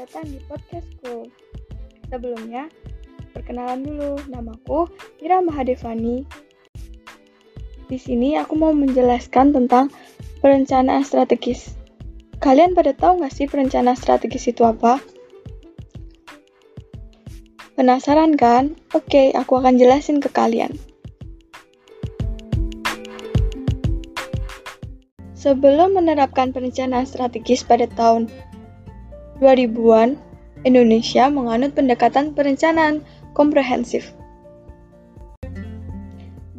datang di podcastku. Sebelumnya, perkenalan dulu. Namaku Ira Mahadevani. Di sini aku mau menjelaskan tentang perencanaan strategis. Kalian pada tahu nggak sih perencanaan strategis itu apa? Penasaran kan? Oke, aku akan jelasin ke kalian. Sebelum menerapkan perencanaan strategis pada tahun 2000-an, Indonesia menganut pendekatan perencanaan komprehensif.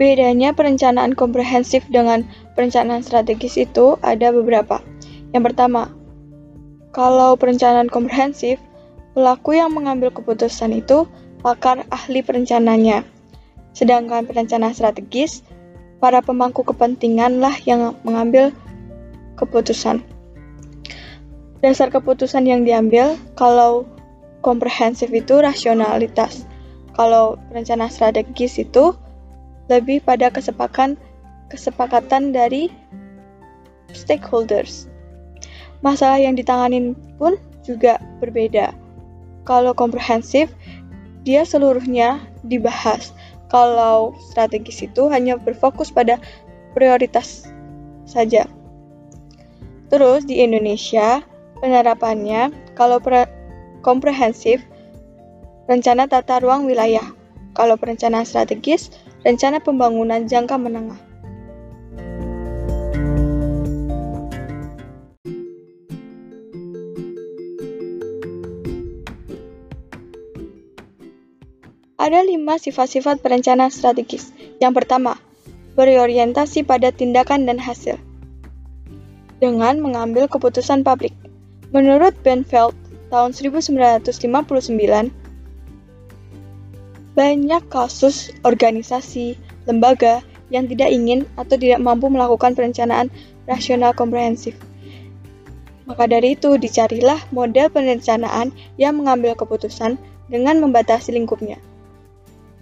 Bedanya perencanaan komprehensif dengan perencanaan strategis itu ada beberapa. Yang pertama, kalau perencanaan komprehensif, pelaku yang mengambil keputusan itu pakar ahli perencananya. Sedangkan perencanaan strategis, para pemangku kepentingan lah yang mengambil keputusan. Dasar keputusan yang diambil kalau komprehensif itu rasionalitas. Kalau rencana strategis itu lebih pada kesepakatan kesepakatan dari stakeholders. Masalah yang ditanganin pun juga berbeda. Kalau komprehensif, dia seluruhnya dibahas. Kalau strategis itu hanya berfokus pada prioritas saja. Terus di Indonesia, Penerapannya, kalau komprehensif, rencana tata ruang wilayah. Kalau perencanaan strategis, rencana pembangunan jangka menengah. Ada lima sifat-sifat perencanaan strategis. Yang pertama, berorientasi pada tindakan dan hasil. Dengan mengambil keputusan publik. Menurut Benfeld tahun 1959, banyak kasus organisasi, lembaga yang tidak ingin atau tidak mampu melakukan perencanaan rasional komprehensif. Maka dari itu, dicarilah model perencanaan yang mengambil keputusan dengan membatasi lingkupnya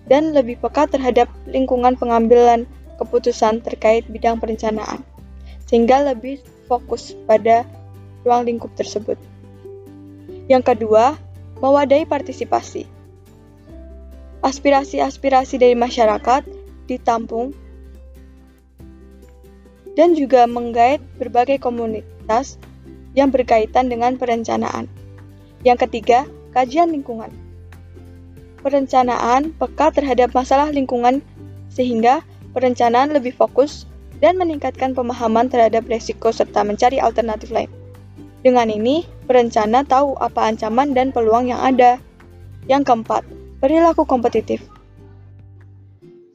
dan lebih peka terhadap lingkungan pengambilan keputusan terkait bidang perencanaan, sehingga lebih fokus pada ruang lingkup tersebut. Yang kedua, mewadai partisipasi. Aspirasi-aspirasi dari masyarakat ditampung dan juga menggait berbagai komunitas yang berkaitan dengan perencanaan. Yang ketiga, kajian lingkungan. Perencanaan peka terhadap masalah lingkungan sehingga perencanaan lebih fokus dan meningkatkan pemahaman terhadap resiko serta mencari alternatif lain. Dengan ini, perencana tahu apa ancaman dan peluang yang ada. Yang keempat, perilaku kompetitif.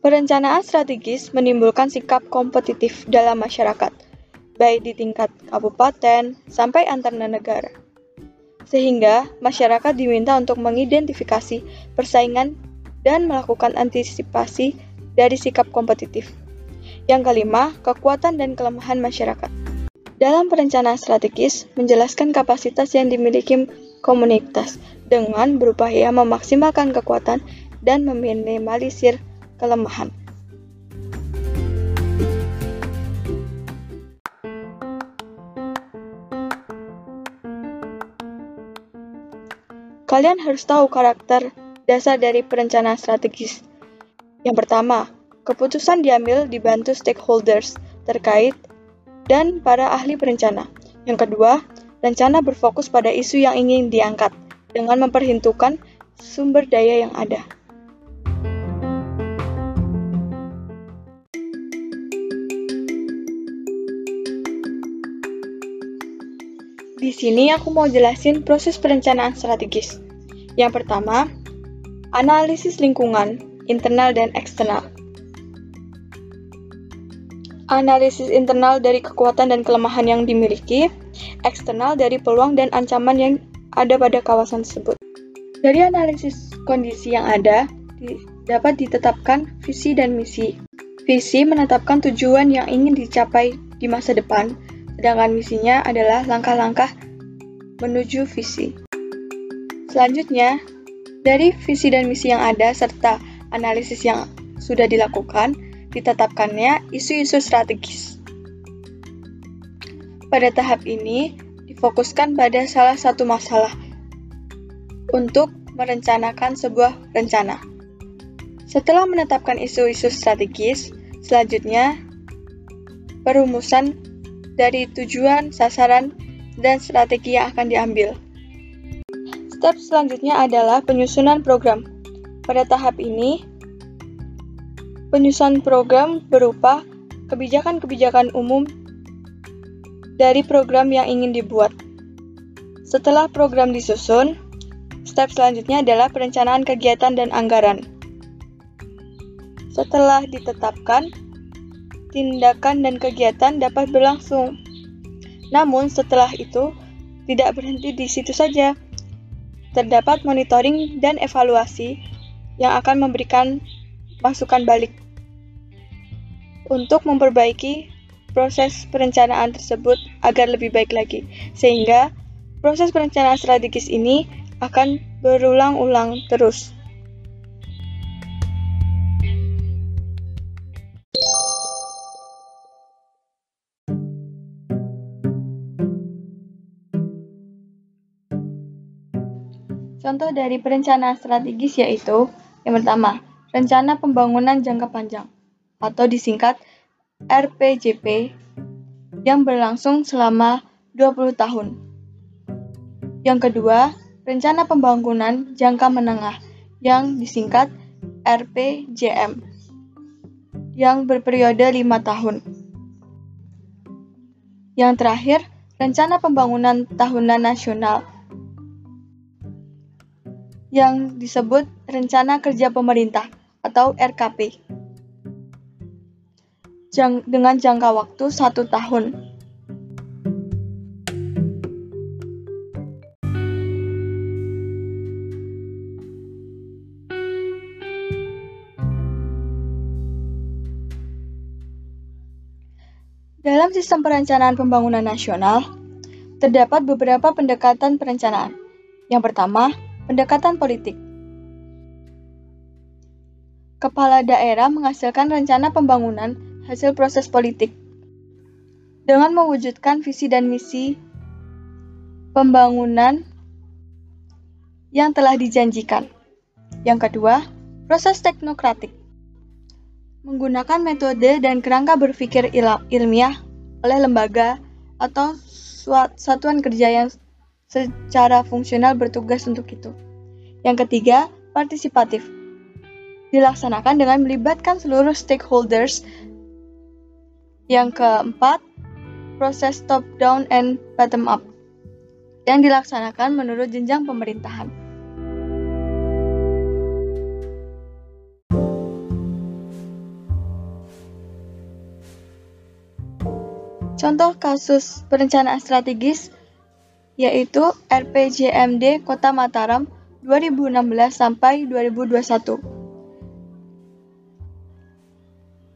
Perencanaan strategis menimbulkan sikap kompetitif dalam masyarakat, baik di tingkat kabupaten sampai antar negara. Sehingga masyarakat diminta untuk mengidentifikasi persaingan dan melakukan antisipasi dari sikap kompetitif. Yang kelima, kekuatan dan kelemahan masyarakat. Dalam perencanaan strategis, menjelaskan kapasitas yang dimiliki komunitas dengan berupaya memaksimalkan kekuatan dan meminimalisir kelemahan. Kalian harus tahu karakter dasar dari perencanaan strategis. Yang pertama, keputusan diambil dibantu stakeholders terkait dan para ahli perencana. Yang kedua, rencana berfokus pada isu yang ingin diangkat dengan memperhitungkan sumber daya yang ada. Di sini aku mau jelasin proses perencanaan strategis. Yang pertama, analisis lingkungan, internal dan eksternal analisis internal dari kekuatan dan kelemahan yang dimiliki, eksternal dari peluang dan ancaman yang ada pada kawasan tersebut. Dari analisis kondisi yang ada, dapat ditetapkan visi dan misi. Visi menetapkan tujuan yang ingin dicapai di masa depan, sedangkan misinya adalah langkah-langkah menuju visi. Selanjutnya, dari visi dan misi yang ada serta analisis yang sudah dilakukan, ditetapkannya isu-isu strategis. Pada tahap ini, difokuskan pada salah satu masalah, untuk merencanakan sebuah rencana. Setelah menetapkan isu-isu strategis, selanjutnya perumusan dari tujuan, sasaran, dan strategi yang akan diambil. Step selanjutnya adalah penyusunan program. Pada tahap ini, penyusunan program berupa kebijakan-kebijakan umum dari program yang ingin dibuat. Setelah program disusun, step selanjutnya adalah perencanaan kegiatan dan anggaran. Setelah ditetapkan, tindakan dan kegiatan dapat berlangsung. Namun setelah itu, tidak berhenti di situ saja. Terdapat monitoring dan evaluasi yang akan memberikan masukan balik untuk memperbaiki proses perencanaan tersebut agar lebih baik lagi, sehingga proses perencanaan strategis ini akan berulang-ulang terus. Contoh dari perencanaan strategis yaitu yang pertama, rencana pembangunan jangka panjang atau disingkat RPJP yang berlangsung selama 20 tahun. Yang kedua, rencana pembangunan jangka menengah yang disingkat RPJM yang berperiode 5 tahun. Yang terakhir, rencana pembangunan tahunan nasional yang disebut Rencana Kerja Pemerintah atau RKP jang dengan jangka waktu satu tahun. Dalam sistem perencanaan pembangunan nasional, terdapat beberapa pendekatan perencanaan. Yang pertama, Pendekatan politik Kepala daerah menghasilkan rencana pembangunan hasil proses politik dengan mewujudkan visi dan misi pembangunan yang telah dijanjikan. Yang kedua, proses teknokratik menggunakan metode dan kerangka berpikir ilmiah oleh lembaga atau satuan kerja yang secara fungsional bertugas untuk itu. Yang ketiga, partisipatif. Dilaksanakan dengan melibatkan seluruh stakeholders. Yang keempat, proses top down and bottom up yang dilaksanakan menurut jenjang pemerintahan. Contoh kasus perencanaan strategis yaitu RPJMD Kota Mataram 2016 sampai 2021.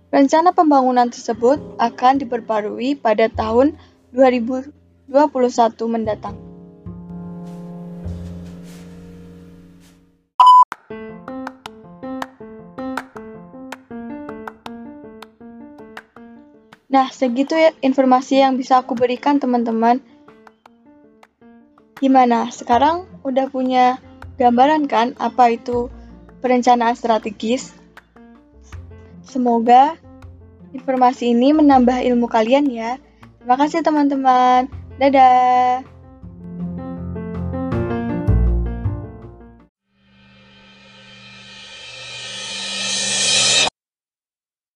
Rencana pembangunan tersebut akan diperbarui pada tahun 2021 mendatang. Nah, segitu ya informasi yang bisa aku berikan teman-teman. Gimana? Sekarang udah punya gambaran kan apa itu perencanaan strategis? Semoga informasi ini menambah ilmu kalian ya. Terima kasih teman-teman. Dadah.